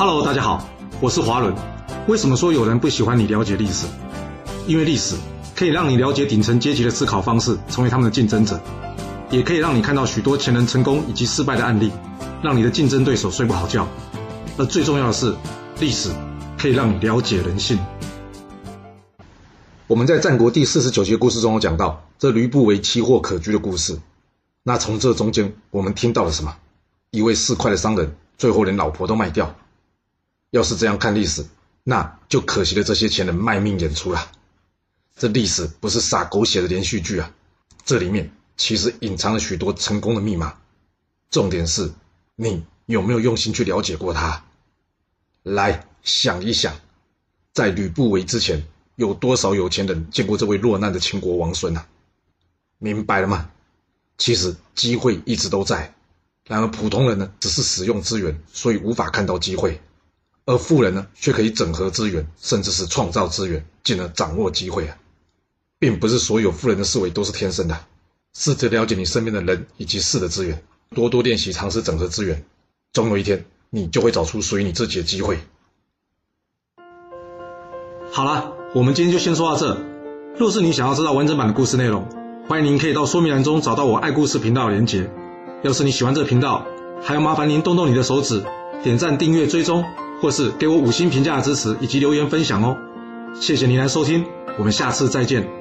Hello，大家好，我是华伦。为什么说有人不喜欢你了解历史？因为历史可以让你了解顶层阶级的思考方式，成为他们的竞争者，也可以让你看到许多前人成功以及失败的案例，让你的竞争对手睡不好觉。而最重要的是，历史可以让你了解人性。我们在战国第四十九节故事中有讲到这吕不韦奇货可居的故事。那从这中间，我们听到了什么？一位市侩的商人，最后连老婆都卖掉。要是这样看历史，那就可惜了这些前人卖命演出了。这历史不是傻狗血的连续剧啊，这里面其实隐藏了许多成功的密码。重点是，你有没有用心去了解过它？来想一想，在吕不韦之前，有多少有钱人见过这位落难的秦国王孙啊？明白了吗？其实机会一直都在，然而普通人呢，只是使用资源，所以无法看到机会。而富人呢，却可以整合资源，甚至是创造资源，进而掌握机会啊！并不是所有富人的思维都是天生的。试着了解你身边的人以及事的资源，多多练习尝试整合资源，总有一天你就会找出属于你自己的机会。好了，我们今天就先说到这。若是你想要知道完整版的故事内容，欢迎您可以到说明栏中找到我爱故事频道的连结。要是你喜欢这个频道，还要麻烦您动动你的手指，点赞、订阅、追踪。或是给我五星评价的支持，以及留言分享哦，谢谢您来收听，我们下次再见。